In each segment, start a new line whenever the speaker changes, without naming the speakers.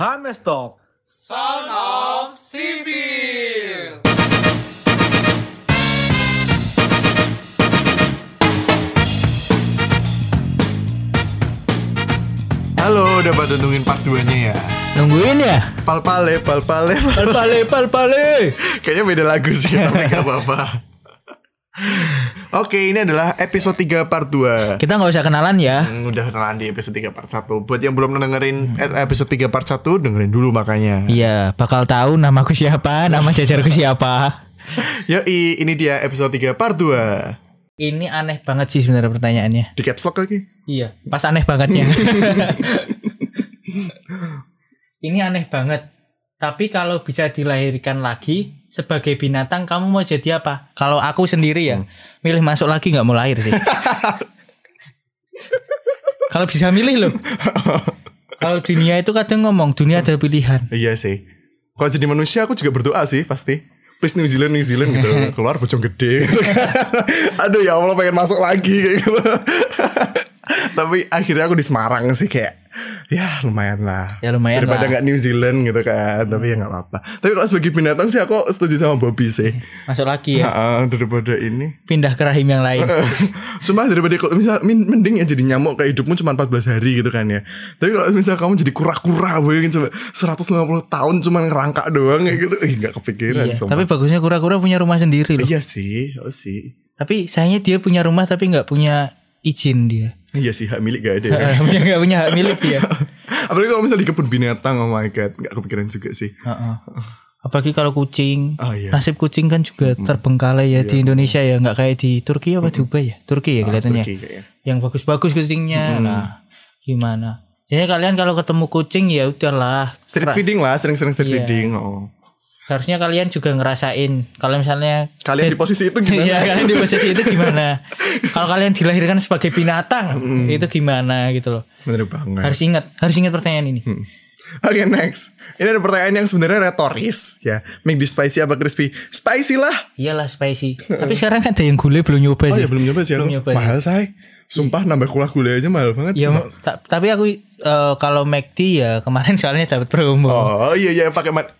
Hames Talk.
Sound of Civil.
Halo, udah pada nungguin part 2-nya ya?
Nungguin ya?
Pal-pale, pal-pale.
Pal-pale, pal-pale.
Kayaknya beda lagu sih, tapi gak apa-apa. Oke, ini adalah episode 3 part 2.
Kita nggak usah kenalan ya.
Hmm, udah kenalan di episode 3 part 1. Buat yang belum dengerin eh, episode 3 part 1, dengerin dulu makanya.
Iya, bakal tahu namaku siapa, nama jajarku siapa.
Yoi, ini dia episode 3 part 2.
Ini aneh banget sih sebenarnya pertanyaannya.
Di caps lock lagi.
Iya, pas aneh bangetnya. Ini aneh banget. Tapi kalau bisa dilahirkan lagi sebagai binatang, kamu mau jadi apa? Kalau aku sendiri ya, milih masuk lagi nggak mau lahir sih. kalau bisa milih loh. Kalau dunia itu kadang ngomong dunia ada pilihan.
Iya sih. Kalau jadi manusia aku juga berdoa sih pasti. Please New Zealand, New Zealand gitu. Keluar bocong gede. gitu. Aduh ya Allah pengen masuk lagi kayak gitu. Tapi akhirnya aku di Semarang sih kayak ya lumayan lah.
Ya lumayan
Daripada nggak New Zealand gitu kan. Tapi ya nggak apa-apa. Tapi kalau sebagai binatang sih aku setuju sama Bobby sih.
Masuk lagi ya.
Heeh, daripada ini.
Pindah ke rahim yang lain.
Sumpah daripada kalau misal mending ya jadi nyamuk kayak hidupmu cuma 14 hari gitu kan ya. Tapi kalau misal kamu jadi kura-kura bayangin coba 150 tahun cuma ngerangkak doang kayak gitu. Ih gak kepikiran
Iya,
sumpah.
tapi bagusnya kura-kura punya rumah sendiri loh.
Iya sih, oh sih.
Tapi sayangnya dia punya rumah tapi nggak punya izin dia.
Iya sih hak milik gak ada ya.
punya nggak punya hak milik dia.
Apalagi kalau misal di kebun binatang oh my god, gak kepikiran juga sih.
Heeh. Apalagi kalau kucing.
Oh iya.
Nasib kucing kan juga terbengkalai ya di Indonesia ya, nggak kayak di Turki apa Dubai ya? Turki ya kelihatannya.
Turki kayaknya.
Yang bagus-bagus kucingnya. Nah, gimana? Jadi kalian kalau ketemu kucing ya udahlah.
Street feeding lah, sering-sering street
Iya.
feeding. Oh.
Harusnya kalian juga ngerasain kalau misalnya
Kalian di posisi itu gimana?
Iya kalian di posisi itu gimana? Kalau kalian dilahirkan sebagai binatang itu gimana gitu loh?
Bener banget.
Harus ingat, harus ingat pertanyaan ini.
Oke next. Ini ada pertanyaan yang sebenarnya retoris ya. Make this spicy apa crispy? Spicy lah.
Iyalah spicy. Tapi sekarang ada yang gulai belum nyoba
Oh
sih.
ya belum nyoba sih.
Belum nyoba sih.
mahal say. Sumpah nambah kulah gula aja mahal banget.
Ya, tapi aku eh, kalau McD ya kemarin soalnya dapat promo.
Oh iya iya pakai mat.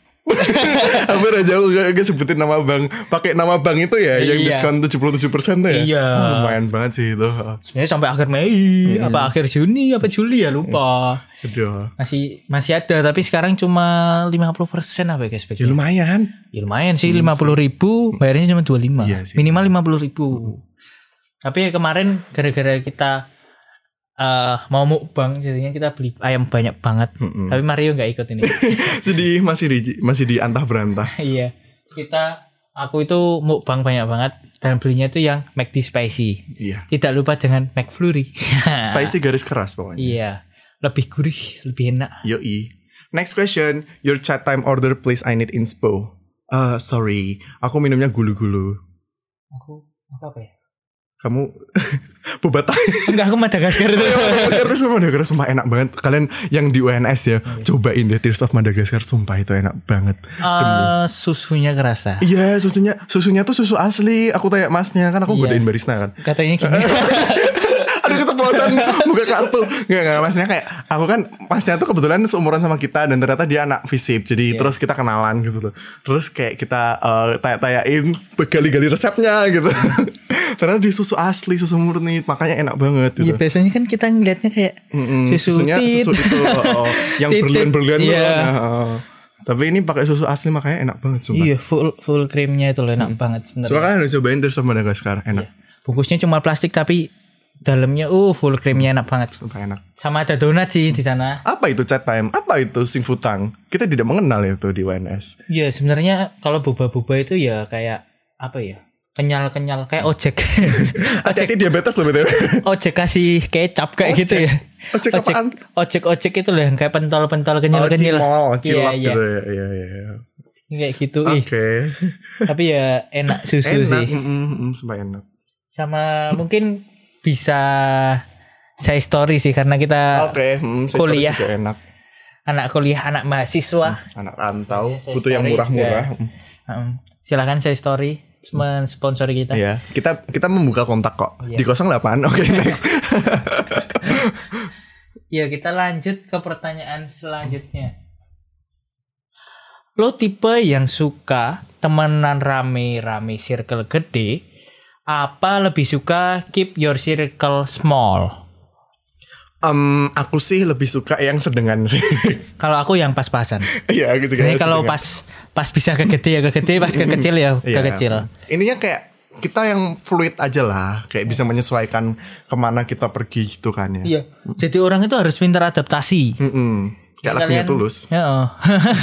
Hampir aja aku gak, gak sebutin nama bank Pakai nama bank itu ya Yang
Iya.
diskon 77% tuh ya
Iya.
Oh, Lumayan banget sih itu
Sebenarnya sampai akhir Mei, apa akhir Juni, apa Juli ya lupa.
Aduh
Masih masih ada tapi sekarang cuma 50% apa ya guys?
Ya lumayan
Ya lumayan sih 50 ribu bayarnya cuma 25
Iya sih.
minimal 50 ribu tapi kemarin gara-gara kita eh mau mukbang jadinya kita beli ayam banyak banget. Tapi Mario nggak ikut ini.
Sedih masih di masih di antah berantah
iya. Kita aku itu mukbang banyak banget dan belinya itu yang McD spicy.
Iya.
Tidak lupa dengan McFlurry.
Spicy garis keras pokoknya.
Iya. Lebih gurih lebih enak.
Yoi. Next question. Your chat time order please I need inspo. Uh, sorry. Aku minumnya gulu-gulu.
Aku aku apa ya?
Kamu Boba Thai
enggak aku Madagaskar itu.
Madagaskar itu sumpah Madagaskar sumpah enak banget. Kalian yang di UNS ya Cobain deh Tears of Madagaskar Sumpah itu enak banget.
Eh, susunya kerasa.
Iya susunya Susunya tuh susu asli. Aku tanya masnya Kan aku
Iya.
godain barista kan.
Katanya gini.
Aduh keceplosan. Buka kartu. Nggak nggak Masnya kayak Aku kan Masnya tuh kebetulan seumuran sama kita Dan ternyata dia anak visip. Jadi
Iya.
terus kita kenalan gitu loh. Terus kayak kita eh, Tanya-tanyain Gali-gali resepnya gitu Ternyata di susu asli Susu murni Makanya enak banget
Iya
gitu
biasanya kan kita ngeliatnya kayak
Mm-mm,
susu
susunya
tit.
susu itu oh, oh. yang berlian-berlian tuh.
Iya.
Nah, oh. Tapi ini pakai susu asli makanya enak banget sumpah.
Iya full full creamnya itu loh enak banget sebenarnya.
Soalnya kan udah cobain terus sama Madagaskar enak.
Bungkusnya cuma plastik tapi dalamnya uh full creamnya enak banget.
Sumpah enak.
Sama ada donat sih di sana.
Apa itu chat time? Apa itu sing futang? Kita tidak mengenal itu di WNS.
Iya sebenarnya kalau boba-boba itu ya kayak apa ya? Kenyal-kenyal kayak ojek.
Hati-hati diabetes loh BTW.
ojek kasih kecap kayak gitu ya.
Ojek apaan?
ojek ojek itu loh yang kayak pentol-pentol
Oh,
kenyal-kenyal.
cimol, cilok
Iya, iya.
gitu ya. Iya, iya, iya.
Kayak gitu
Oke.
ih. Tapi ya enak susu
Enak,
sih.
mm, mm, mm, enak.
sama mungkin bisa saya story sih karena kita
Oke, mm,
Kuliah.
enak.
anak kuliah anak mahasiswa
Anak rantau,
Iya,
butuh yang murah-murah.
juga. Um, silakan saya story mensponsori kita
Iya, kita kita membuka kontak kok
Iya.
di 08. Oke, next.
ya kita lanjut ke pertanyaan selanjutnya lo tipe yang suka temenan rame-rame circle gede apa lebih suka keep your circle small?
Em, aku sih lebih suka yang sedengan sih.
Kalau aku yang pas-pasan.
Iya, aku juga
Ini kalau
sedengan.
pas pas bisa ke gede ya ke gede, pas ke kecil ya ke
Iya.
kecil.
Ininya kayak kita yang fluid aja lah, kayak bisa menyesuaikan ke mana kita pergi gitu kan ya.
Iya. Jadi orang itu harus pintar adaptasi.
Mm-mm. Kayak lagunya tulus.
Ya, oh.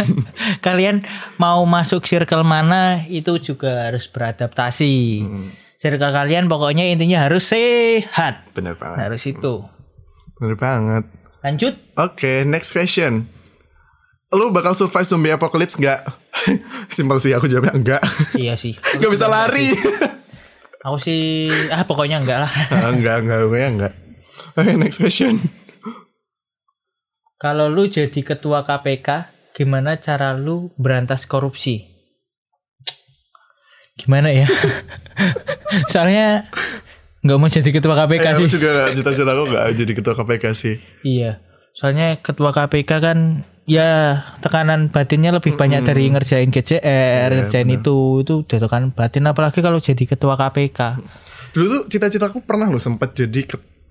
kalian mau masuk circle mana itu juga harus beradaptasi. Circle kalian pokoknya intinya harus sehat.
Bener banget.
Harus itu.
Bener banget.
Lanjut.
Oke, next question. Lu bakal survive zombie apocalypse nggak? Simpel sih, aku jawabnya enggak.
iya sih.
Gak bisa lari.
Aku sih ah pokoknya enggak lah.
Ah, enggak, enggak, gue enggak. Oke, next question.
Kalau lu jadi ketua KPK, gimana cara lu berantas korupsi? Gimana ya? Soalnya nggak mau jadi ketua KPK
Eh,
sih.
aku juga nggak- cita-cita aku gak jadi ketua KPK sih.
Iya. Soalnya ketua KPK kan ya tekanan batinnya lebih banyak dari ngerjain GCR, ngerjain itu itu udah tekanan batin apalagi kalau jadi ketua KPK.
Dulu tuh cita-citaku pernah loh sempet jadi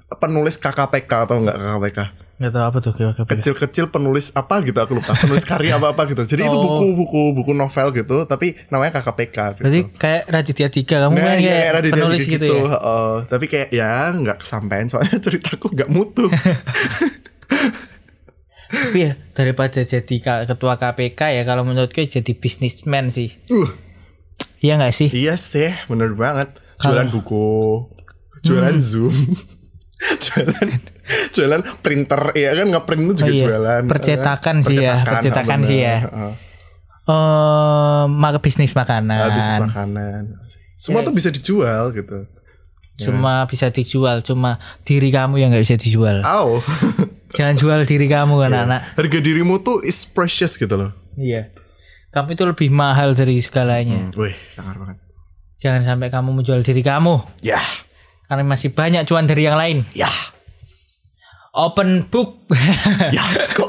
penulis KKPK atau enggak KKPK.
Nggak tahu apa tuh KPK.
Kecil-kecil penulis apa gitu aku lupa. Penulis karya apa-apa gitu. Jadi itu
Oh.
buku-buku buku novel gitu, tapi namanya KKPK gitu.
Berarti kayak Raditya Tiga kamu kan
Nah, iya,
kayak
kayak Raditya
penulis
Dika
gitu, ya.
heeh. tapi kayak ya nggak kesampaian soalnya ceritaku nggak mutu.
Tapi ya daripada jadi ketua KPK ya kalau menurutku jadi bisnismen sih.
uh,
Iya nggak sih?
iya sih, bener banget. Jualan buku, jualan
Hmm.
zoom, jualan jualan printer, ya kan ngeprint itu juga
Oh iya,
jualan.
percetakan
kan?
sih ya, percetakan sih ya. Eh, mak bisnis makanan.
Habis makanan. Semua
Iya.
tuh bisa dijual gitu.
Cuma bisa dijual, cuma diri kamu yang nggak bisa dijual.
Aw.
Jangan jual diri kamu
Iya.
anak-anak.
Harga dirimu tuh is precious gitu loh.
Iya. Kamu itu lebih mahal dari segalanya.
Wih, sangar banget.
Jangan sampai kamu menjual diri kamu.
Ya,
Karena masih banyak cuan dari yang lain.
ya,
Open book.
ya. Kok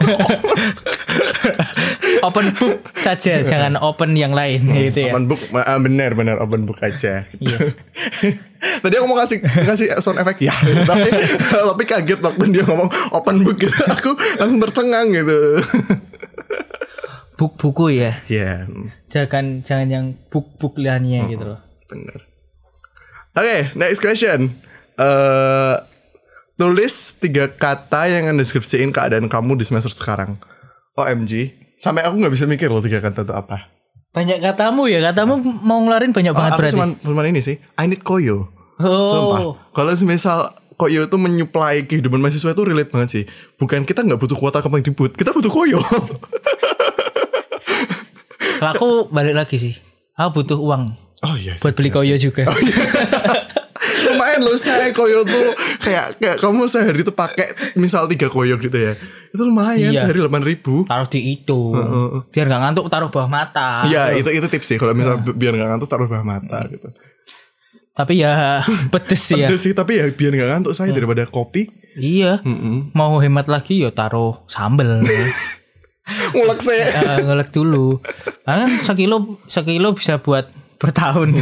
open book saja, jangan open yang lain gitu ya.
Open book, ah, bener bener open book aja. Gitu. Tadi aku mau ngasih ngasih sound effect ya, tapi tapi kaget waktu dia ngomong open book gitu, aku langsung tercengang gitu.
Book buku ya.
Ya,
Jangan jangan yang book-book lainnya gitu loh.
bener. Oke, next question. Eh tulis tiga kata yang mendeskripsiin keadaan kamu di semester sekarang. OMG, sampai aku nggak bisa mikir loh tiga kata itu apa.
Banyak katamu ya, katamu mau ngeluarin banyak
Oh,
banget
aku
berarti.
cuman, cuman ini sih, I need koyo.
Oh.
Sumpah. Kalau misal koyo itu menyuplai kehidupan mahasiswa itu relate banget sih. Bukan kita nggak butuh kuota Kemendikbud, kita butuh koyo.
Kalau aku balik lagi sih. Aku butuh uang
oh iya. sih.
buat beli koyo juga.
Lumayan loh saya koyo tuh kayak kayak kamu sehari tuh pakai misal tiga koyo gitu ya. Itu lumayan
Iya.
sehari delapan ribu.
Taruh di itu. Biar nggak ngantuk taruh bawah mata.
Iya itu itu tips sih kalau misal bi- biar nggak ngantuk taruh bawah mata gitu.
Tapi ya pedes sih ya.
Pedes sih tapi ya biar nggak ngantuk saya daripada kopi.
Iya. Mau hemat lagi ya taruh sambel.
Ngulek saya.
Eh, ngelek dulu. Kan sekilo sekilo bisa buat bertahun.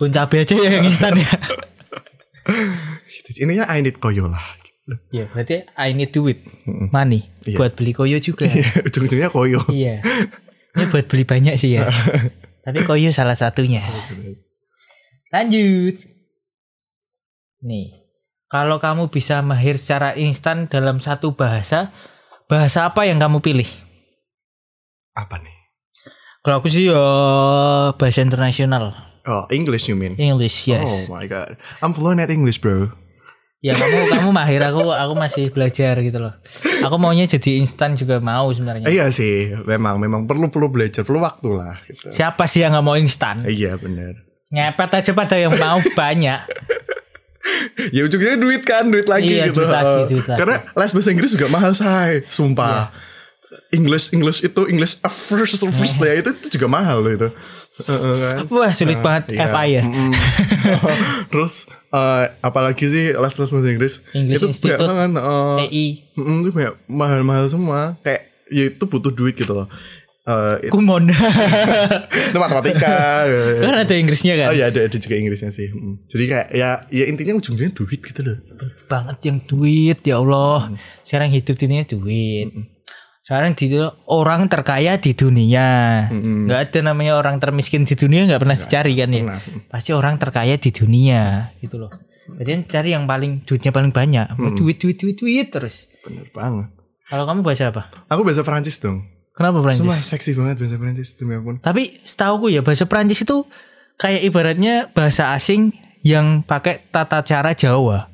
Bun cabai aja ya yang instan ya.
Ininya I need koyo lah.
Ya berarti I need duit. Money.
Iya.
Buat beli koyo juga.
Ujung-ujungnya koyo.
iya. Ini buat beli banyak sih ya. Tapi koyo salah satunya. Lanjut. Nih. Kalau kamu bisa mahir secara instan dalam satu bahasa, bahasa apa yang kamu pilih?
Apa nih?
Kalau aku sih ya bahasa internasional.
Oh English you mean?
English, yes.
Oh my god, I'm fluent at English bro.
Ya kamu kamu mahir aku aku masih belajar gitu loh. Aku maunya jadi instan juga mau sebenarnya.
Iya sih, memang memang perlu perlu belajar, perlu waktu lah. Gitu.
Siapa sih yang nggak mau instan?
Iya benar.
Ngepet aja pada yang mau banyak.
Ya ujungnya duit kan, duit lagi
Iya,
gitu.
duit lagi, duit lagi.
Karena les bahasa Inggris juga mahal say, sumpah. English English itu English first first ya itu, itu juga mahal loh itu. Kan?
Wah sulit banget
Iya.
FI ya.
Mm-mm. Terus eh, apalagi sih les les bahasa Inggris
English
itu
Institute,
banyak banget. eh,
EI.
Mm, itu kayak mahal-mahal semua kayak ya itu butuh duit gitu loh itu,
Kumon.
itu matematika.
kan ada Inggrisnya kan?
Oh iya ada ada juga Inggrisnya sih. Mm. Jadi kayak ya ya intinya ujung-ujungnya duit gitu loh.
banget yang duit ya Allah. Sekarang hidup dunia duit. Sekarang di orang terkaya di dunia. nggak ada namanya orang termiskin di dunia nggak pernah dicari kan ya.
pernah.
Pasti orang terkaya di dunia gitu loh. Jadi cari yang paling duitnya paling banyak. Mau Duit duit duit duit terus.
Bener banget.
Kalau kamu bahasa apa?
Aku bahasa Prancis dong.
Kenapa Prancis?
Semua seksi banget bahasa Prancis demi ampun.
Tapi setauku ya bahasa Prancis itu kayak ibaratnya bahasa asing yang pakai tata cara Jawa.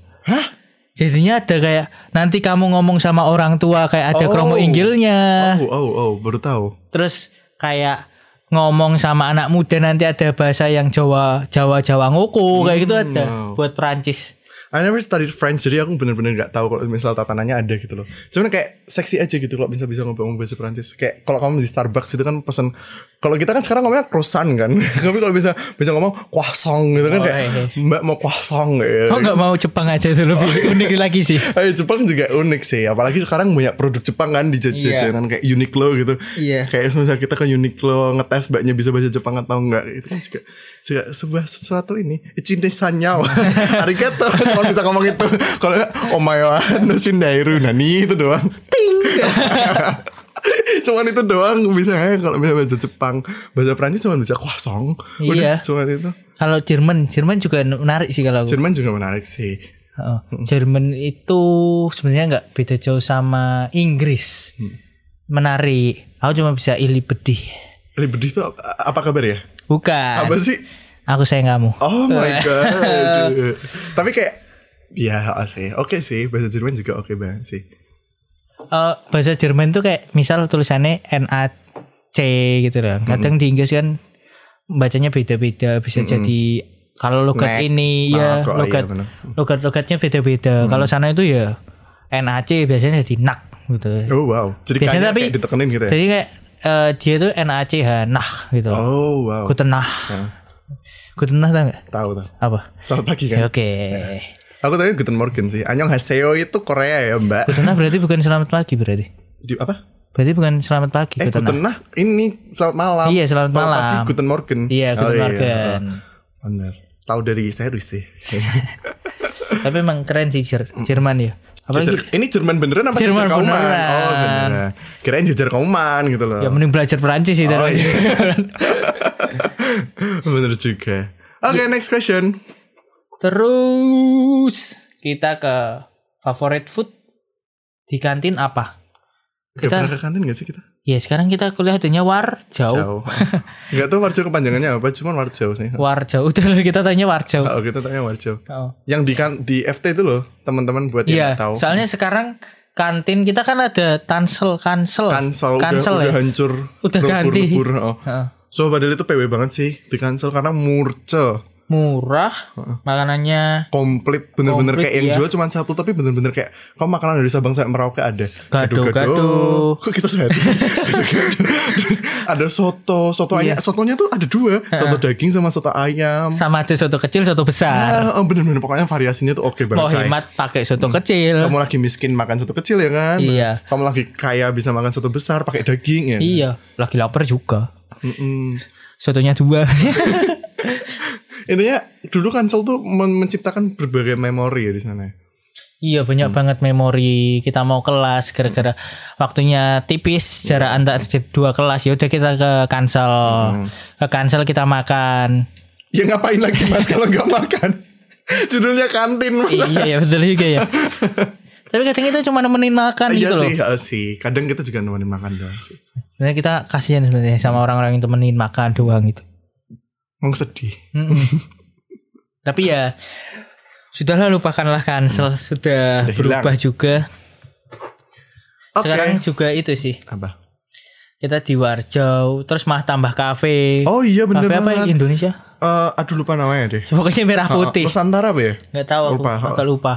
Jadinya ada kayak nanti kamu ngomong sama orang tua kayak ada
Oh.
kromo inggilnya.
Oh oh oh baru tahu.
Terus kayak ngomong sama anak muda nanti ada bahasa yang Jawa Jawa Jawa ngoko kayak gitu ada
wow.
buat Prancis.
I never studied French jadi aku bener-bener gak tahu kalau misal tatanannya ada gitu loh. Cuman kayak seksi aja gitu kalau bisa bisa ngomong bahasa Prancis. Kayak kalau kamu di Starbucks itu kan pesan kalau kita kan sekarang ngomongnya croissant kan. Tapi kalau bisa bisa ngomong croissant gitu kan
Oh,
kayak
iya.
Mbak mau croissant gitu.
Oh nggak mau Jepang aja itu lebih unik lagi sih.
Eh, Jepang juga unik sih, apalagi sekarang banyak produk Jepang kan di jajanan kayak Uniqlo gitu.
Iya.
Kayak misalnya kita ke Uniqlo ngetes mbaknya bisa bahasa Jepang atau enggak, itu kan juga juga sebuah sesuatu ini. Ichinde sanyawa. Arigato, kalau bisa ngomong itu. Kalau enggak, omae wa no shindairu nani itu doang. Ting. cuman itu doang bisa ya kalau bisa bahasa Jepang. Bahasa Prancis cuma bisa. Udah,
Iya.
cuma itu.
Kalau Jerman, Jerman juga menarik sih kalau aku.
Jerman juga menarik sih.
Oh, Jerman itu sebenarnya nggak beda jauh sama Inggris. Menarik. Aku cuma bisa ili bedih.
Libedi itu apa, apa kabar ya?
Bukan.
Apa sih?
Aku sayang kamu.
Oh my god. Tapi kayak ya sih, oke sih bahasa Jerman juga oke banget sih.
Eh, bahasa Jerman tuh kayak misal tulisannya NAC gitu loh. Kadang di Inggris kan bacanya beda-beda. Bisa jadi kalau logat
Nek.
ini
Ah,
ya logat
iya, bener.
logat-logatnya beda-beda. Kalau sana itu ya NAC biasanya jadi nak gitu.
Oh wow. Jadi
Biasanya tapi-
kayak ditekenin gitu ya.
Jadi kayak eh, dia tuh NACH nah gitu.
Oh wow.
Guten nah. Guten nah tau gak?
Tahu tahu.
Apa?
Selamat pagi
Ya,
kan.
Oke.
Aku tadi Guten Morgen sih. Anyong Haseo itu Korea ya Mbak.
Guten berarti bukan selamat pagi berarti.
Di apa?
Berarti bukan selamat pagi
Eh
Guten nah.
Guten ini selamat malam.
Iya, selamat
Kalau
malam.
Pagi Guten Morgen.
Iya,
Oh,
Guten Morgen.
Bener. Tahu dari serius sih.
Tapi emang keren sih Jer- Jerman ya. Apalagi
Jajar- ini Jerman beneran apa
Jerman
kauman?
beneran.
Oh beneran. Kirain jajar kauman gitu loh.
ya mending belajar Perancis sih
Oh,
daripada
iya. Bener juga. Oke, next question.
Terus kita ke favorite food di kantin apa?
Kita pernah ke kantin gak sih kita?
ya sekarang kita kuliah adanya Warjau.
Jauh. Gak tau Warjo kepanjangannya apa, cuman Warjo sih.
Warjau udah kita tanya Warjau.
Oh, kita tanya Warjo.
Oh.
Yang di kan di FT itu loh, teman-teman buat yang
Iya,
tahu.
soalnya sekarang kantin kita kan ada tansel kansel.
Kansel,
Kansel
udah,
ya?
udah hancur.
Udah ganti.
lebur, oh.
Heeh.
So padahal itu PW banget sih di kansel karena murce.
Murah, makanannya
Komplit bener-bener
Komplit,
kayak yang
iya.
jual cuma satu tapi bener-bener kayak kau makanan dari Sabang sampai Merauke ada.
Gado-gado.
Kok kita? Gado-gado. Terus ada soto, soto
Iya.
ayam, sotonya tuh ada dua, soto daging sama soto ayam.
sama ada soto kecil, soto besar.
Ah, oh, bener-bener pokoknya variasinya tuh oke banget
Mau hemat pakai soto kecil.
Kamu lagi miskin makan soto kecil ya kan?
Iya.
Kamu lagi kaya bisa makan soto besar pakai daging ya.
Iya, lagi lapar juga.
Mm-mm.
Sotonya dua.
Intinya dulu kansel tuh men- menciptakan berbagai memori ya di sana.
iya, banyak banget memori kita mau kelas gara-gara waktunya tipis jarak antar dua kelas. Ya udah kita ke kansel. Ke kansel kita makan.
Ya ngapain lagi mas kalau nggak makan? Judulnya kantin. Mas.
iya, ya betul juga ya. Tapi kadang itu cuma nemenin makan
Iya
gitu loh.
sih, iya sih. Kadang kita juga nemenin makan doang sih.
Sebenarnya kita kasihan sebenarnya sama orang-orang yang temenin makan doang gitu.
Emang sedih.
Mm-mm. Tapi ya sudahlah lupakanlah cancel sudah,
Sudah
berubah juga.
Oke.
Sekarang juga itu sih
Apa?
kita di Warjau terus mah tambah kafe.
Oh iya bener
kafe apa ya. Indonesia?
Eh, aduh lupa namanya deh.
Pokoknya merah putih.
Nusantara apa ya?
Nggak tahu aku
Lupa.
agak lupa.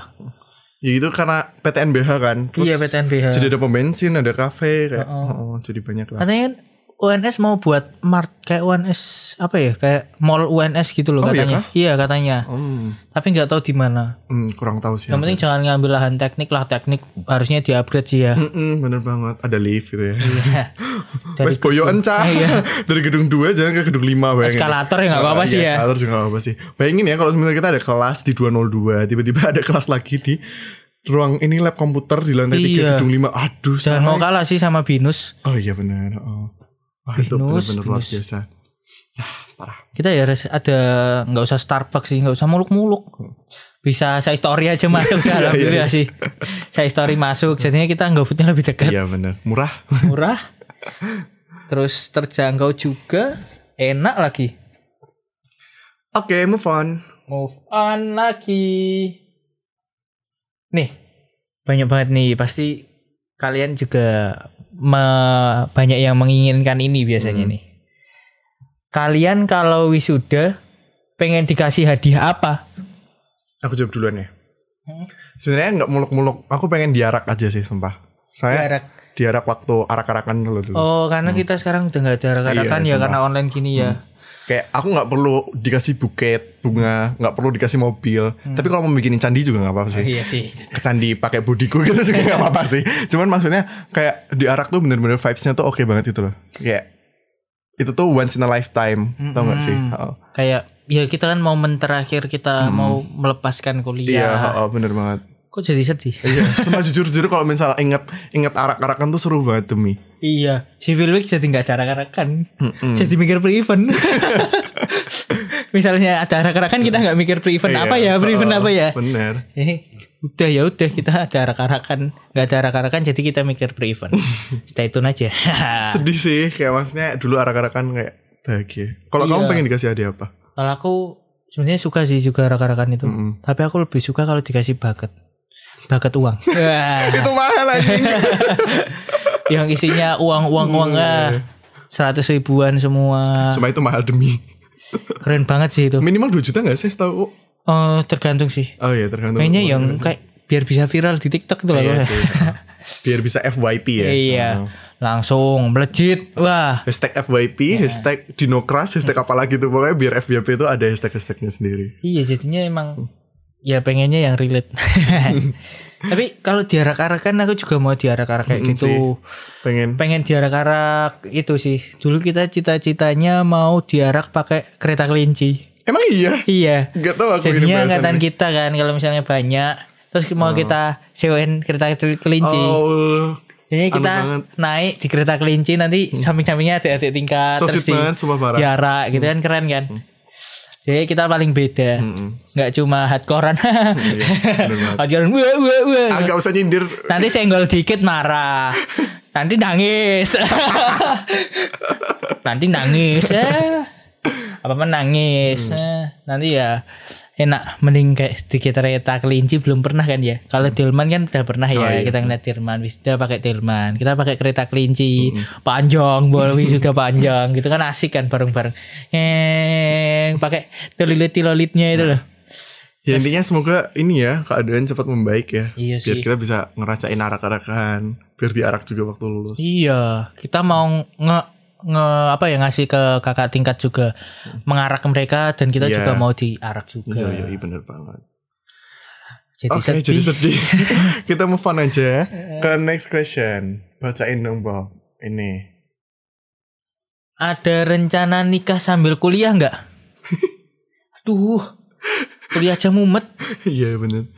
Ya itu karena PTNBH kan.
Iya, PTNBH.
Jadi ada pom bensin, ada kafe kayak.
Oh.
Oh, jadi banyak lah.
Katanya kan UNS mau buat mart kayak UNS apa ya kayak mall UNS gitu loh
Oh, iya
katanya. Iya katanya.
Hmm,
Tapi nggak tahu di mana.
hmm, kurang tahu sih.
Yang penting jangan ngambil lahan teknik lah teknik harusnya di upgrade sih ya.
Mm-mm, bener banget. Ada lift gitu ya.
Iya. Dari
Wes boyo encah.
Iya.
Dari gedung 2 jalan ke gedung 5 bayangin.
Eskalator ya nggak apa-apa
Oh,
sih
iya,
ya.
Eskalator juga nggak apa-apa sih. Bayangin ya kalau misalnya kita ada kelas di 202, tiba-tiba ada kelas lagi di ruang ini lab komputer di lantai 3
Iya.
gedung 5. Aduh,
Jangan mau kalah sih sama Binus.
Oh iya benar. Oh. Wah, itu
Binus,
benar-benar luar biasa. Ah, parah.
Kita ya harus ada nggak usah Starbucks sih, nggak usah muluk-muluk. Bisa saya story aja masuk dalam diri sih. Saya story masuk, jadinya kita foodnya lebih dekat.
Iya benar. Murah.
Murah. Terus terjangkau juga, enak lagi.
Oke, move on.
Move on lagi. Nih, banyak banget nih. Pasti kalian juga me- banyak yang menginginkan ini biasanya nih. Kalian kalau wisuda pengen dikasih hadiah apa?
Aku jawab duluan ya.
Hmm.
Sebenarnya nggak muluk-muluk. Aku pengen diarak aja sih, sumpah. Saya
Diarak.
Diarak waktu arak-arakan dulu dulu.
Oh, karena kita sekarang udah nggak ada rekan-rekan
Iya,
ya
sumpah.
karena online gini ya.
Kayak aku nggak perlu dikasih buket bunga, nggak perlu dikasih mobil. Tapi kalau mau bikinin candi juga nggak apa-apa sih.
Iya sih.
Ke candi pakai budiku gitu juga nggak apa-apa sih. Cuman maksudnya kayak diarak tuh bener-bener vibesnya tuh oke banget itu loh. Kayak itu tuh once in a lifetime, tau gak sih? Oh.
Kayak ya kita kan momen terakhir kita mau melepaskan
Iya,
kuliah.
oh, bener banget.
Kok jadi sedih?
Iya, sama jujur-jujur kalau misalnya inget inget arak-arakan tuh seru banget demi.
Iya, Civil Week jadi nggak ada arak-arakan, jadi mikir pre-event. Misalnya ada arak-arakan kita nggak mikir pre-event apa ya, pre-event
oh,
apa ya?
Bener.
Eh, udah ya udah kita ada arak-arakan, nggak ada arak-arakan jadi kita mikir pre-event. Stay tune aja.
Sedih sih, kayak maksudnya dulu arak-arakan kayak bahagia. Kalau kamu
Iya.
pengen dikasih hadiah apa?
Kalau aku sebenarnya suka sih juga arak-arakan itu,
Mm-mm.
tapi aku lebih suka kalau dikasih bucket, bucket uang.
Itu mahal anjing.
yang isinya uang-uang uang ah, seratus ribuan semua.
Cuma itu mahal demi.
Keren banget sih itu.
Minimal 2 juta gak sih setahu?
Oh, tergantung sih.
Oh iya tergantung.
Kayaknya yang kayak biar bisa viral di TikTok tuh lah.
Iya sih. Biar bisa FYP ya.
Iya.
Oh.
Langsung melejit. Wah.
Hashtag FYP,
Iya.
hashtag Dinokras, hashtag apa lagi tuh Pokoknya biar FYP itu ada hashtag-hashtagnya sendiri
Iya, jadinya emang ya pengennya yang relate. Tapi kalau diarak-arakan aku juga mau diarak-arak kayak gitu.
sih. Pengen
Pengen diarak-arak itu sih. Dulu kita cita-citanya mau diarak pakai kereta kelinci.
Emang iya?
Iya.
Gak tau aku
Jadinya angkatan kita kan kalau misalnya banyak terus mau kita sewain kereta kelinci.
Oh
Jadi kita
banget.
naik di kereta kelinci nanti samping-sampingnya ada adik tingkat
So
terus
sweet banget,
diarak gitu kan keren kan. Jadi kita paling beda.
Mm-mm.
nggak cuma hardcorean.
Iya,
hardcorean wah wah wah.
Ah, gak usah nyindir
Nanti senggol dikit marah. Nanti nangis. Nanti nangis. Apa apa nangis. Eh, Nanti ya enak mending kayak sedikit kereta kelinci belum pernah kan ya. Kalau Delman kan udah pernah ya
Oh, iya.
kita ngeliat Delman wisuda pakai Delman. Kita pakai kereta kelinci panjang, bola wisuda panjang gitu kan asik kan bareng-bareng. Eh pakai tilolit-tilolitnya itu loh.
Ya intinya semoga ini ya keadaan cepat membaik ya.
Iya
Biar
sih.
kita bisa ngerasain arak-arakan. Biar diarak juga waktu lulus.
Iya, kita mau nge nge apa ya ngasih ke kakak tingkat juga mengarak mereka dan kita
Iya.
juga mau diarak juga.
Iya, iya, bener banget.
Jadi
Oke,
sedih.
jadi sedih. kita move on aja ke next question. Bacain dong, Bob. Ini.
Ada rencana nikah sambil kuliah nggak? Aduh, kuliah aja mumet.
Iya, bener.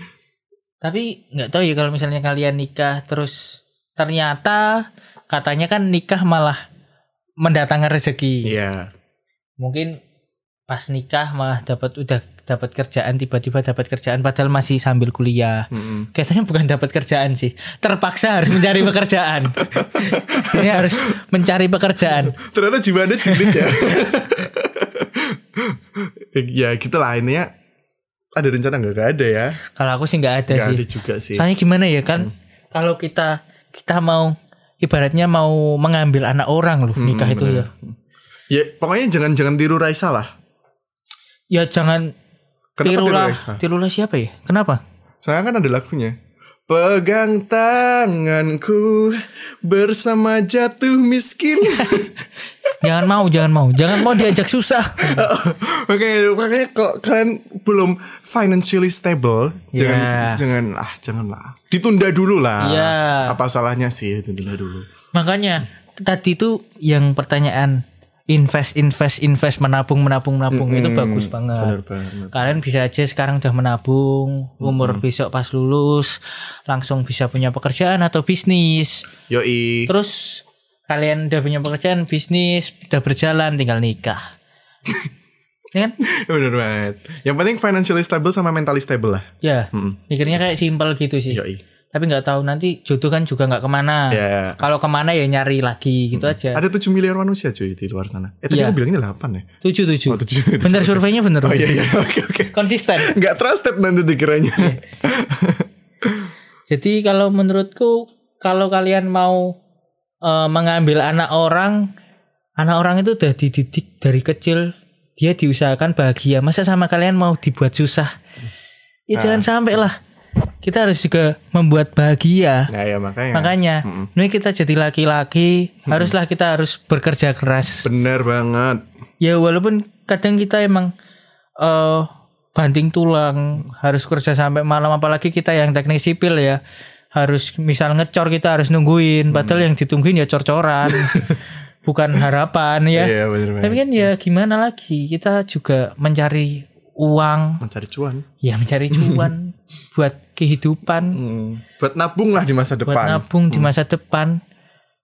Tapi nggak tahu ya kalau misalnya kalian nikah terus ternyata katanya kan nikah malah mendatangkan rezeki.
Iya.
Mungkin pas nikah malah dapat udah dapat kerjaan tiba-tiba dapat kerjaan padahal masih sambil kuliah.
Mm-mm.
Kayaknya bukan dapat kerjaan sih, terpaksa harus mencari pekerjaan. Ini harus mencari pekerjaan.
Ternyata jiwa anda julid ya. ya gitu lah ininya ada rencana nggak Gak ada ya
Kalau aku sih nggak ada
Gak
sih.
ada juga sih
Soalnya gimana ya kan? Kalau kita kita mau ibaratnya mau mengambil anak orang loh nikah itu ya.
ya pokoknya jangan jangan tiru Raisa lah
Ya jangan
Kenapa tiru
tirulah
Raisa?
tirulah siapa ya? Kenapa?
Soalnya kan ada lagunya Pegang tanganku bersama jatuh miskin.
Jangan mau, jangan mau, jangan mau diajak susah.
Oke, makanya kok kalian belum financially stable, jangan
Ya.
jangan ah janganlah. Ditunda dulu lah.
Iya.
Apa salahnya sih ditunda dulu?
Makanya tadi tuh yang pertanyaan invest invest invest menabung menabung menabung itu bagus banget.
Banget.
Kalian bisa aja sekarang udah menabung, umur besok pas lulus langsung bisa punya pekerjaan atau bisnis.
Yoi.
Terus kalian udah punya pekerjaan, bisnis udah berjalan, tinggal nikah. ya kan?
Bener banget. Yang penting financially stable sama mentally stable lah.
Ya,
Mm.
mikirnya kayak simpel gitu sih.
Yoi.
Tapi nggak tahu nanti jodoh kan juga nggak ke mana.
Ya.
Kalau ke mana ya nyari lagi gitu aja.
Ada 7 miliar manusia cuy di luar sana. Eh tadi
Iya.
aku bilangnya 8 ya.
Tujuh tujuh.
Oh, tujuh.
Bener surveinya bener.
Oh iya iya oke oke.
Konsisten.
Nggak trusted nanti dikiranya.
Jadi kalau menurutku kalau kalian mau eh, mengambil anak orang, anak orang itu udah dididik dari kecil dia diusahakan bahagia. Masa sama kalian mau dibuat susah? Ya jangan sampai lah. Kita harus juga membuat bahagia.
Nah ya makanya.
Makanya, ini kita jadi laki-laki, haruslah kita harus bekerja keras.
Bener banget.
Ya walaupun kadang kita emang eh banting tulang, harus kerja sampai malam apalagi kita yang teknik sipil ya. Harus misal ngecor kita harus nungguin, padahal yang ditungguin ya cor-coran. Bukan harapan ya.
Iya bener banget.
Tapi kan ya gimana lagi? Kita juga mencari uang,
Mencari cuan.
ya mencari cuan buat kehidupan
Hmm. Buat nabung lah di masa
buat
depan.
nabung di masa depan.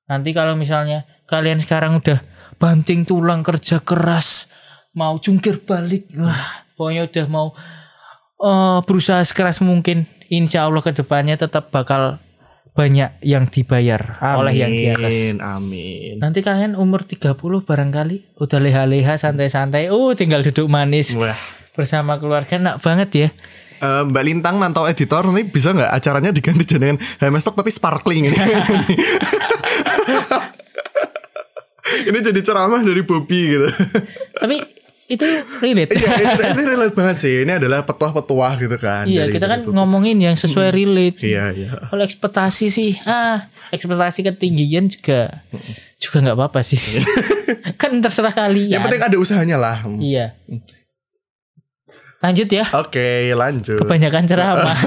Nanti kalau misalnya kalian sekarang udah banting tulang kerja keras, mau jungkir balik, wah, pokoknya udah mau eh, berusaha sekeras mungkin. Insya Allah ke depannya tetap bakal banyak yang dibayar oleh yang di atas.
Amin, Amin.
Nanti kalian umur 30 barangkali udah leha-leha santai-santai, oh tinggal duduk manis
Wah.
bersama keluarga enak banget ya.
Eh, Mbak Lintang mantau editor nanti bisa nggak acaranya diganti dengan Hamestok tapi sparkling ini. ini jadi ceramah dari Bobby gitu.
Tapi itu relate.
Iya, ini, ini relate banget sih. Ini adalah petuah-petuah gitu kan.
Iya,
dari-
kita kan ngomongin yang sesuai relate.
Iya, iya.
Kalau ekspektasi sih, ah, ekspektasi ketinggian juga juga nggak apa-apa sih. kan terserah kalian.
Yang penting ada usahanya lah.
Iya. Lanjut ya.
Oke, lanjut.
Kebanyakan ceramah.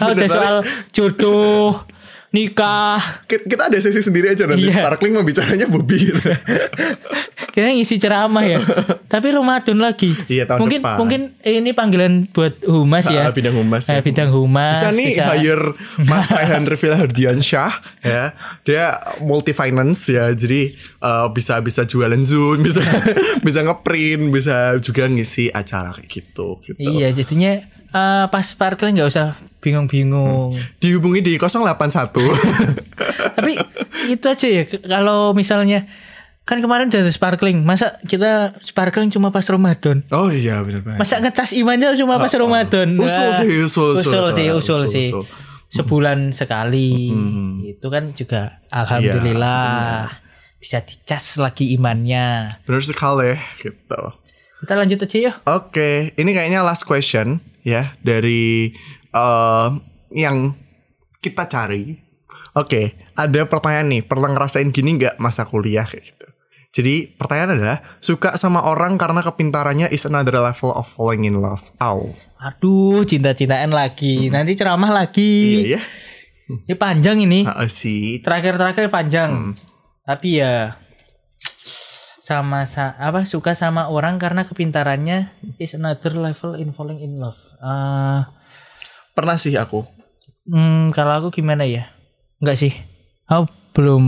Ah, udah
Bener
soal jodoh, nikah.
Ki- Kita ada sesi sendiri aja nanti
Iya.
sparkling mau bicaranya Bobby. gitu.
Kita ngisi ceramah ya. Tapi Ramadan lagi.
Iya, tahun
mungkin
depan.
mungkin ini panggilan buat humas ya.
Ah, bidang humas.
Eh,
ya.
bidang humas.
bisa nih hire Mas Raihan Rifil Hardiansyah ya dia multi finance ya jadi eh, bisa bisa jualan zoom bisa bisa ngeprint bisa juga ngisi acara kayak gitu gitu
Iya, jadinya eh, pas sparkling nggak usah bingung-bingung.
dihubungi di 081
Tapi itu aja ya kalau misalnya kan kemarin udah ada sparkling, masa kita sparkling cuma pas Ramadan?
oh iya benar banget
Masa ngecas imannya cuma pas Ramadan?
Usul
Wah,
sih, usul, usul.
usul sih,
Ah,
usul
usul,
sih.
usul.
Sebulan sekali. Itu kan juga alhamdulillah bisa dicas lagi imannya.
benar sekali gitu
Kita lanjut aja ya.
Oke, ini kayaknya last question ya dari eh, yang kita cari. Oke, ada pertanyaan nih. Pernah ngerasain gini nggak masa kuliah kayak gitu? Jadi pertanyaan adalah suka sama orang karena kepintarannya is another level of falling in love.
Aduh, cinta-cintaan lagi. Nanti ceramah lagi.
Iya ya.
Ini panjang ini.
Ah, sih.
terakhir-terakhir panjang. Tapi ya sama sa apa suka sama orang karena kepintarannya is another level in falling in love. Eh,
Pernah sih aku.
hmm, kalau aku gimana ya? Enggak sih. Aku belum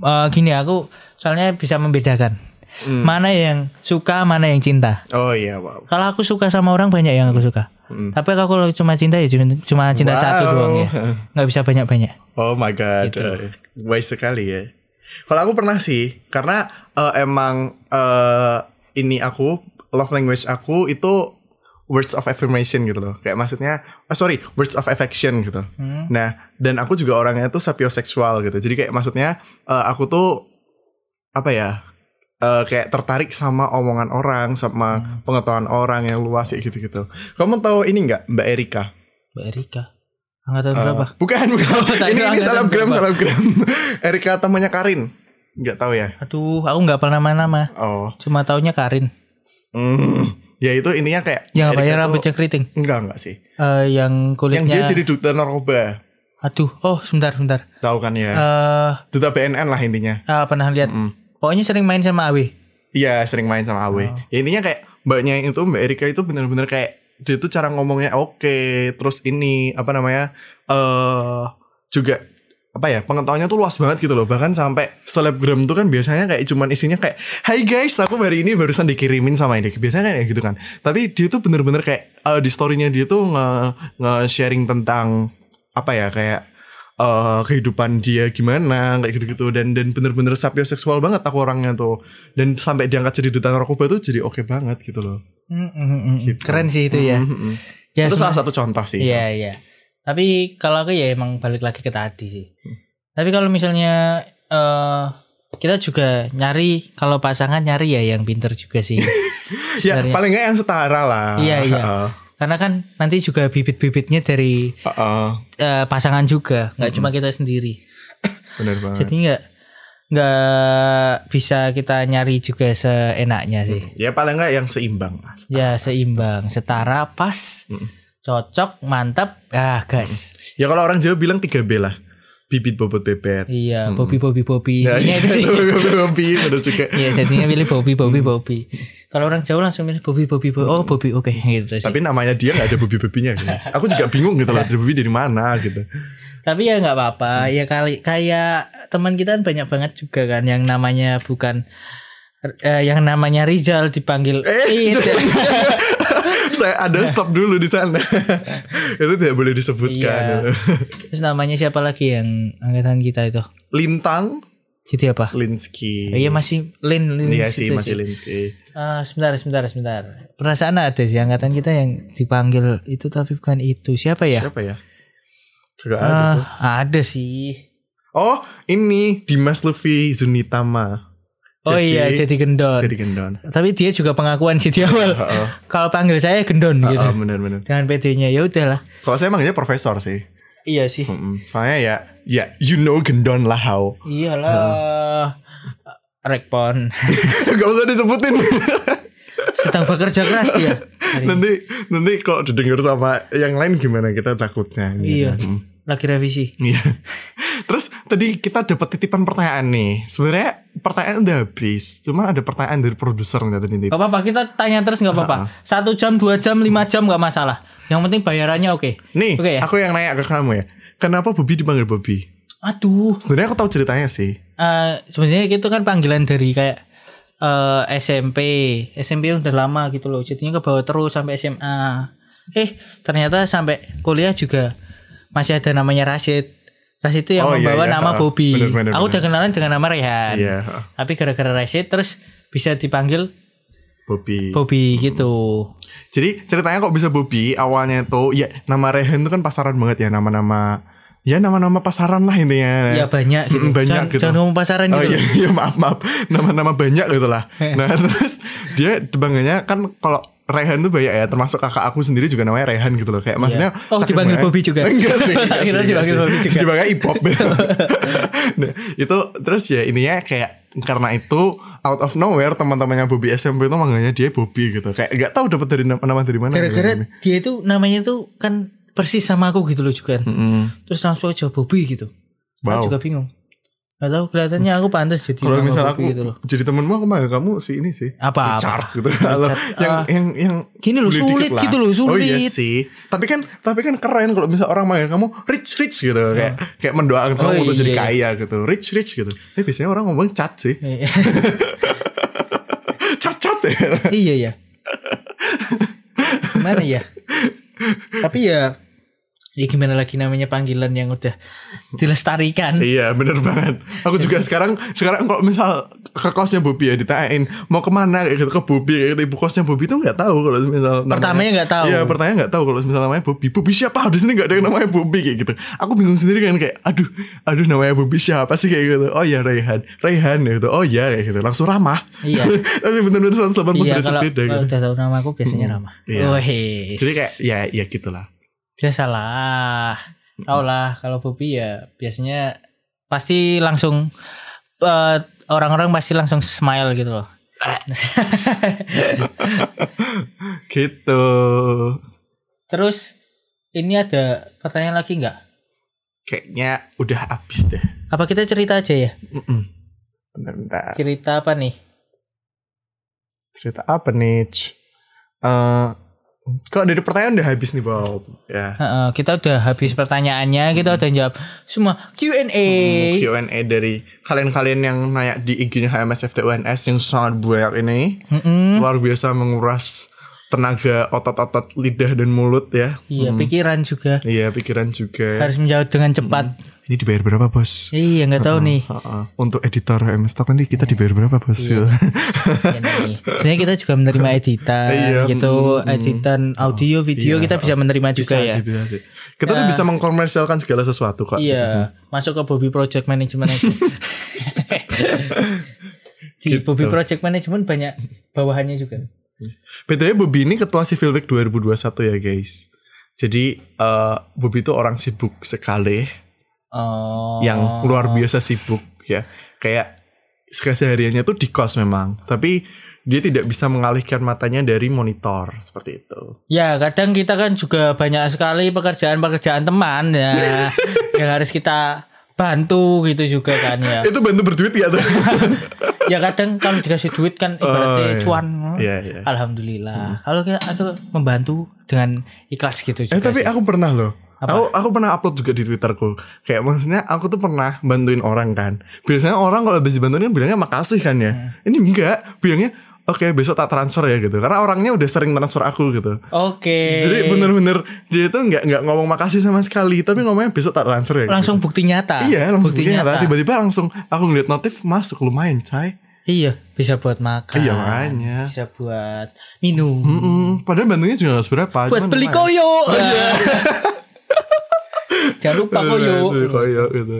eh, gini aku soalnya bisa membedakan. Mana yang suka, mana yang cinta.
Oh iya, wow.
Kalau aku suka sama orang banyak yang aku suka.
Hmm.
Tapi aku kalau cuma cinta ya cuma, cuma cinta
Wow.
satu doang ya. nggak bisa banyak-banyak.
Oh my god,
Gitu.
Eh, wise sekali ya. Kalau aku pernah sih, karena eh, emang eh, ini aku love language aku itu words of affirmation gitu loh. Kayak maksudnya, oh sorry, words of affection gitu. Nah, dan aku juga orangnya tuh sapioseksual gitu. Jadi kayak maksudnya eh, aku tuh apa ya? eh, kayak tertarik sama omongan orang, sama pengetahuan orang yang luas kayak gitu-gitu. Kamu tahu ini nggak, Mbak Erika?
Mbak Erika. Angkatan berapa?
Bukan, bukan.
tak
ini ini
berapa.
selebgram. Erika temannya Karin. Nggak tahu ya?
Aduh, aku nggak pernah nama-nama.
Oh.
Cuma taunya Karin.
Hmm. Ya itu intinya kayak
Yang apa
Erika
ya
tuh-
rambutnya keriting.
Enggak, enggak sih.
Eh, yang
Yang
kulitnya
dia jadi dokter narkoba.
Aduh, oh sebentar sebentar.
Tahu kan ya?
Eh
Duta BNN lah intinya.
ah, pernah lihat.
Mm.
Pokoknya sering main sama Awe.
Iya sering main sama Awe.
Oh.
Ya intinya kayak mbaknya itu Mbak Erika itu bener-bener kayak dia tuh cara ngomongnya oke. Terus ini apa namanya eh juga apa ya pengetahuannya tuh luas banget gitu loh bahkan sampai selebgram tuh kan biasanya kayak cuman isinya kayak Hai guys aku hari ini barusan dikirimin sama ini biasanya kayak gitu kan tapi dia tuh bener-bener kayak eh, di storynya dia tuh nge, nge sharing tentang apa ya kayak eh kehidupan dia gimana kayak gitu-gitu dan dan bener-bener sapioseksual banget aku orangnya tuh dan sampai diangkat jadi duta narkoba tuh jadi oke banget gitu loh
Mm, mm, mm, mm.
Gitu.
Keren sih itu ya.
Mm, mm, mm.
Ya,
itu salah satu contoh sih
Iya iya. Tapi kalau aku ya emang balik lagi ke tadi sih.
Hmm.
Tapi kalau misalnya eh kita juga nyari kalau pasangan nyari ya yang pinter juga sih.
ya paling nggak yang setara lah
Iya, iya.
Heeh.
Karena kan nanti juga bibit-bibitnya dari
Heeh.
eh, pasangan juga, nggak
Hmm.
cuma kita sendiri.
bener banget
Jadi nggak nggak bisa kita nyari juga seenaknya sih.
ya paling nggak yang seimbang
Ya seimbang, setara, pas,
Hmm.
Cocok, mantap. Ah gas.
ya kalau orang Jawa bilang 3 B lah bibit bobot bebet
Iya, Bobby Bobby Bobby.
Ya,
Ini
iya,
itu sih.
Bobby bener juga
Iya, jadinya pilih Bobby Bobby
Hmm.
Bobby. Kalau orang Jawa langsung pilih Bobby Bobby Bobby. Oh, Bobby oke gitu sih.
tapi namanya dia nggak ada Bobby Bobby-nya guys aku juga bingung gitu loh ada Bobby dari mana gitu
Tapi ya nggak
Hmm.
apa-apa. Ya kali kayak teman kita kan banyak banget juga kan yang namanya bukan eh, yang namanya Rizal dipanggil
Eh. Saya ada stop dulu di sana. itu tidak boleh disebutkan.
Iya. Terus namanya siapa lagi yang angkatan kita itu?
Lintang
Jadi apa?
Linsky.
Oh, iya masih Lin, Lin
Iya sih masih Linsky.
Ah, sebentar, sebentar, sebentar. Perasaan ada sih angkatan kita yang dipanggil itu tapi bukan itu. Siapa ya?
Siapa ya? Gak ada.
Ah,
Bos.
ada sih.
Oh, ini Dimas Luffy Zunitama.
Oh iya, jadi gendon.
jadi gendon.
Tapi dia juga pengakuan sih di awal.
Heeh.
Kalau panggil saya gendon gitu.
Heeh, bener-bener.
Dengan PD-nya ya udahlah.
Kalau saya manggilnya profesor sih.
Iya sih.
Mm-mm. Soalnya ya, ya you know gendon lah how.
Iyalah. Rekpon.
Gak usah disebutin.
Sedang bekerja keras dia. Hari
nanti nanti kalau didengar sama yang lain gimana kita takutnya.
Iya.
Mm.
Lagi revisi.
Iya. Terus tadi kita dapat titipan pertanyaan nih. Sebenarnya pertanyaan udah habis. Cuman ada pertanyaan dari produser yang tadi.
Gak apa-apa kita tanya terus gak apa-apa. Satu jam, dua jam, lima jam gak masalah. Yang penting bayarannya oke.
Nih,
Oke ya.
aku yang nanya ke kamu ya. Kenapa Bobby dipanggil Bobby?
Aduh.
Sebenarnya aku tahu ceritanya sih.
Eh sebenarnya itu kan panggilan dari kayak eh SMP. SMP udah lama gitu loh. Jadinya ke bawah terus sampai SMA. Eh, ternyata sampai kuliah juga masih ada namanya Rashid. Rashid itu yang
Oh, iya,
membawa
iya.
nama
Ah,
Bobby.
bener, bener,
Aku
bener.
udah kenalan dengan nama Rehan.
Iya,
Tapi gara-gara Rashid terus bisa dipanggil
Bobby.
Bobby gitu.
Jadi ceritanya kok bisa Bobby awalnya tuh ya nama Rehan itu kan pasaran banget ya nama-nama ya nama-nama pasaran lah intinya.
Ya banyak gitu.
Mm, banyak
jangan,
gitu.
jangan ngomong pasaran
Oh
gitu.
iya, iya maaf maaf nama-nama banyak gitu lah. Nah terus dia bangganya kan kalau Rehan tuh banyak ya termasuk kakak aku sendiri juga namanya Rehan gitu loh kayak maksudnya
Oh, dipanggil Bobby juga?
enggak sih enggak sih,
dipanggil Bobby juga.
dipanggil Ipop nah itu terus ya ininya kayak karena itu out of nowhere teman-temannya Bobby SMP itu manggilnya dia Bobby gitu kayak nggak tahu dapat dari nama, nama dari mana
Gara-gara dia itu namanya tuh kan persis sama aku gitu loh juga.
Mm-mm.
Terus langsung aja Bobby gitu.
Wow.
Aku juga bingung. Gak tahu kelihatannya aku pantas jadi
Kalau misal aku
gitu loh.
jadi temenmu aku manggil kamu si ini sih
Apa, apa?
Richard gitu Kalau yang
Ah.
yang yang
Gini loh, sulit
lah.
gitu loh,
Oh iya
sulit.
sih. Tapi kan tapi kan keren kalau misal orang manggil kamu rich rich gitu kayak kayak mendoakan kamu
Oh
untuk jadi
iya.
kaya gitu. Rich rich gitu. Tapi biasanya orang ngomong cat sih. cat cat ya.
iya ya. Gimana ya? Tapi ya ya gimana lagi namanya panggilan yang udah dilestarikan.
iya bener banget. Aku juga sekarang sekarang kalau misal ke kosnya Bobby ya ditanyain mau ke mana kayak gitu ke Bobby kayak gitu ibu kosnya Bobby tuh nggak tahu kalau misal namanya-
Pertamanya nggak tahu.
Iya pertanyaan nggak tahu kalau misal namanya Bobby. Bobby siapa? Di sini nggak ada yang namanya Bobby kayak gitu. Aku bingung sendiri kan kayak aduh aduh namanya Bobby siapa sih kayak gitu. Oh ya Raihan Raihan gitu. Oh ya kayak gitu. Langsung ramah.
Iya.
Tapi bener-bener 180
Iya
derajat
kalau,
beda
kalau
gitu.
udah tahu nama aku biasanya ramah.
Iya.
Wes.
Jadi kayak ya ya gitulah.
Biasalah. Tau lah kalau Bobby ya biasanya pasti langsung eh, orang-orang pasti langsung smile gitu loh.
Gitu.
Terus ini ada pertanyaan lagi nggak?
kayaknya udah habis deh.
Apa kita cerita aja ya?
Mm-mm. Bentar-bentar.
Cerita apa nih?
Cerita apa nih? Ch? Kok dari pertanyaan udah habis nih Bob? Ya.
Heeh, kita udah habis pertanyaannya, kita udah jawab semua Q&A.
Q&A dari kalian-kalian yang nanya di IG-nya HMSFT UNS yang sangat banyak ini.
Mm-mm.
Luar biasa menguras tenaga otot-otot lidah dan mulut ya.
Iya, pikiran juga
Iya, pikiran juga.
harus menjawab dengan cepat.
Ini dibayar berapa, Bos?
Iya, nggak tahu nih.
Heeh. Untuk editor MS Talk nanti kita dibayar berapa, Bos?
Iya. Ini. Sebenarnya kita juga menerima editan
Iya,
gitu, editan audio, video kita bisa menerima juga
Bisa
ya.
bisa sih. Kita tuh bisa mengkomersialkan segala sesuatu kok.
Iya, masuk ke Bobby Project Management aja. Di
Gitu.
Bobby Project Management banyak bawahannya juga.
BTW Bobby ini ketua Civil Week 2021 ya guys. Jadi eh Bobby itu orang sibuk sekali,
Oh.
yang luar biasa sibuk ya. Kayak kesehariannya tuh di kos memang, tapi dia tidak bisa mengalihkan matanya dari monitor seperti itu.
Ya, kadang kita kan juga banyak sekali pekerjaan-pekerjaan teman ya yang harus kita bantu gitu juga kan ya.
Itu bantu berduit ya tuh?
Ya kadang kalau dikasih duit kan ibaratnya
Oh, iya.
cuan.
Iya, iya.
Alhamdulillah. Kalau kita aku membantu dengan ikhlas gitu juga.
Eh tapi
sih.
aku pernah loh. Aku aku pernah upload juga di Twitterku. Kayak maksudnya aku tuh pernah bantuin orang kan. Biasanya orang kalau habis dibantuin kan bilangnya makasih kan ya.
Hmm.
Ini enggak, bilangnya oke besok tak transfer ya gitu. Karena orangnya udah sering transfer aku gitu.
Oke.
Jadi bener-bener dia tuh nggak nggak ngomong makasih sama sekali, tapi ngomongnya besok tak transfer ya. gitu.
langsung bukti nyata.
Iya langsung
bukti
bukti
nyata.
Tiba-tiba langsung aku ngeliat notif masuk lumayan cai.
Iya, bisa buat makan.
Iya makanya.
Bisa buat minum.
Mm-mm. Padahal bantunya juga gak seberapa.
Buat beli
lumayan.
koyo. Jangan lupa koyo.
Aduh, koyo gitu.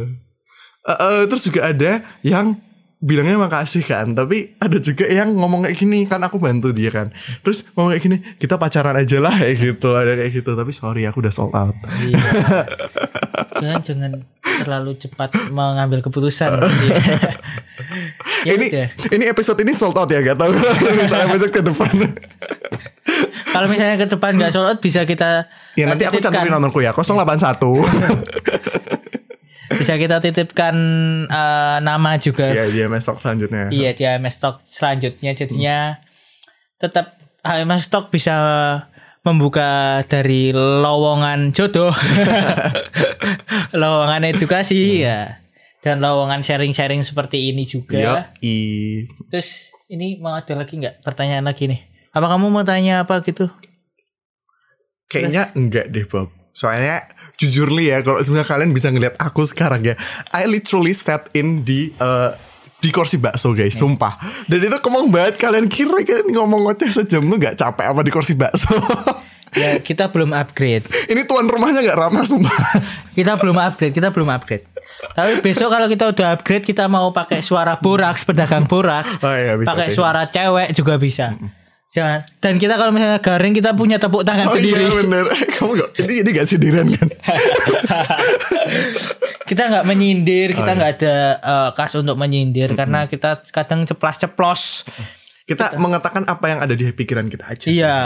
Eh, eh, terus juga ada yang bilangnya makasih kan tapi ada juga yang ngomong kayak gini kan aku bantu dia kan terus ngomong kayak gini kita pacaran aja lah kayak gitu ada kayak gitu tapi sorry aku udah sold out
Iya. Jangan jangan terlalu cepat mengambil keputusan. Iya. ya
ini
udah.
ini episode ini sold out ya gak tahu misalnya episode ke depan
Kalau misalnya ke depan nggak sold out bisa kita
ya nanti aku cantumin nomorku ya 081
bisa kita titipkan eh, nama juga.
ya dia mesok selanjutnya
Iya di AMS Stock selanjutnya jadinya tetap AMS Stock bisa membuka dari lowongan jodoh, lowongan edukasi ya, dan lowongan sharing-sharing seperti ini juga.
Yo, i.
Terus ini mau ada lagi nggak pertanyaan lagi nih? Apa kamu mau tanya apa gitu?
Kayaknya enggak deh Bob Soalnya jujur nih ya Kalau sebenarnya kalian bisa ngeliat aku sekarang ya I literally sat in di eh, di kursi bakso guys, sumpah. Dan itu kemong banget kalian kira kan ngomong ngoceh sejam tuh gak capek apa di kursi bakso.
Ya kita belum upgrade.
Ini tuan rumahnya gak ramah sumpah.
Kita belum upgrade, kita belum upgrade. Tapi besok kalau kita udah upgrade kita mau pakai suara boraks, pedagang boraks.
Oh iya, bisa
pakai suara cewek juga bisa. Jangan. Dan kita kalau misalnya garing kita punya tepuk tangan
Oh
sendiri.
iya bener. Kamu gak, ini, ini gak sindiran kan?
kita nggak menyindir, kita
Oh,
nggak ada eh, kas untuk menyindir karena kita kadang ceplas-ceplos.
Kita mengatakan apa yang ada di pikiran kita aja.
Iya.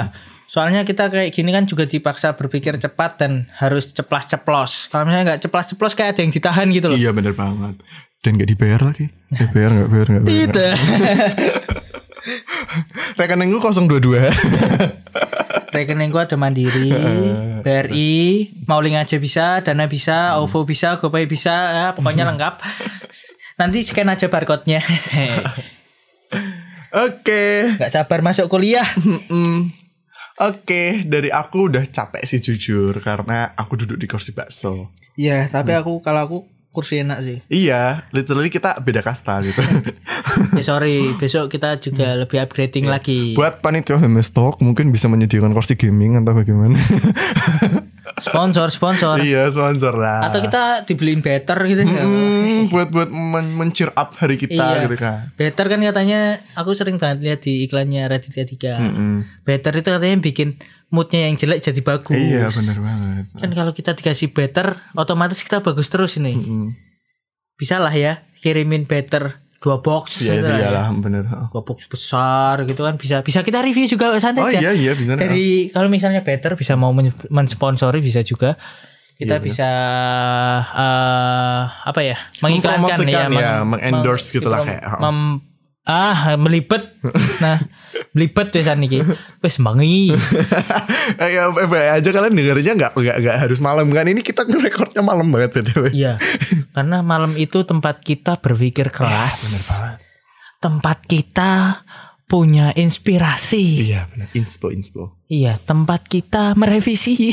Soalnya kita kayak gini kan juga dipaksa berpikir cepat dan harus ceplas-ceplos. Kalau misalnya nggak ceplas-ceplos kayak ada yang ditahan gitu loh.
Iya bener banget. Dan gak dibayar lagi. Eh, bayar gak bayar gak bayar.
Tidak.
Rekeningku 022.
Rekening gua ada Mandiri, BRI, Mauling aja bisa, Dana bisa, OVO bisa, GoPay bisa, ya, pokoknya lengkap. Nanti scan aja barcode-nya.
Oke.
Gak sabar masuk kuliah.
Oke, dari aku udah capek sih jujur karena aku duduk di kursi bakso.
Iya, tapi aku kalau aku kursi enak sih.
Iya, literally kita beda kasta gitu.
Ya sorry, besok kita juga lebih upgrading lagi.
Buat panitia Talk mungkin bisa menyediakan kursi gaming atau bagaimana.
Sponsor, sponsor.
iya, sponsor lah.
Atau kita dibeliin better gitu.
Hmm, buat buat men men-cheer up hari kita
Iya.
gitu kan.
Better kan katanya aku sering banget lihat di iklannya Raditya Dika. Better itu katanya bikin moodnya yang jelek jadi bagus.
Iya, bener banget.
Kan kalau kita dikasih better, otomatis kita bagus terus ini.
Mm.
Bisa lah ya kirimin better dua box.
Iya,
gitu
itu
lah ya.
iyalah bener.
Dua box besar gitu kan bisa bisa kita review juga santai
Oh
aja.
iya iya bener.
Dari kalau misalnya better bisa mau men- mensponsori bisa juga. kita bisa eh, apa ya mengiklankan ya,
ya,
meng-
mengendorse
meng-
gitu lah
mem-
kayak, oh.
mem- ah melipet nah melipet wisan iki wis mangi
Eh, ya, eh, aja kalian dengerinnya nggak nggak nggak harus malam kan ini kita rekornya malam banget btw.
iya karena malam itu tempat kita berpikir keras tempat kita punya inspirasi
Iya benar. Inspo inspo.
iya tempat kita merevisi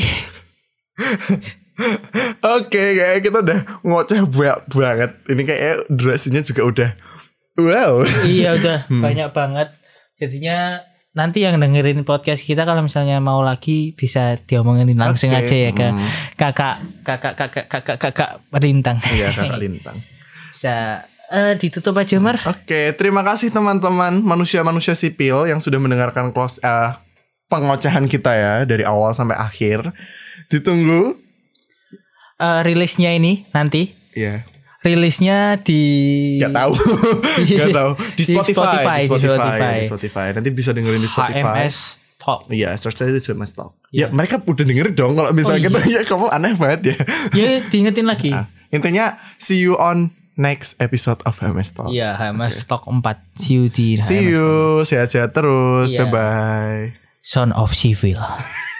Oke, kayak kita udah ngoceh banyak banget. Ini kayak durasinya juga udah wow.
iya udah banyak banget jadinya nanti yang dengerin podcast kita kalau misalnya mau lagi bisa diomongin langsung
Oke.
aja ya ke
Hmm.
kakak kakak kakak kakak kakak rintang
Iya kakak lintang.
bisa eh, ditutup aja Mar
Oke, terima kasih teman-teman manusia-manusia sipil yang sudah mendengarkan close eh, pengocehan kita ya dari awal sampai akhir. Ditunggu.
Eh, rilisnya ini nanti
Iya.
Rilisnya di
Gak tahu. Gak tahu. Di
Di
Spotify,
Spotify,
di
di
Spotify,
Spotify.
di Spotify. Nanti bisa dengerin di Spotify.
HMS Talk
Iya, search aja di HMS Talk. Ya, mereka udah denger dong kalau misalnya
Oh,
kita ya kamu aneh banget ya.
ya diingetin lagi
Nah, intinya see you on next episode of HMS Talk.
Iya HMS Talk 4 See you di
See
HMS
you, sehat-sehat terus.
Iya.
Bye bye.
Son of Civil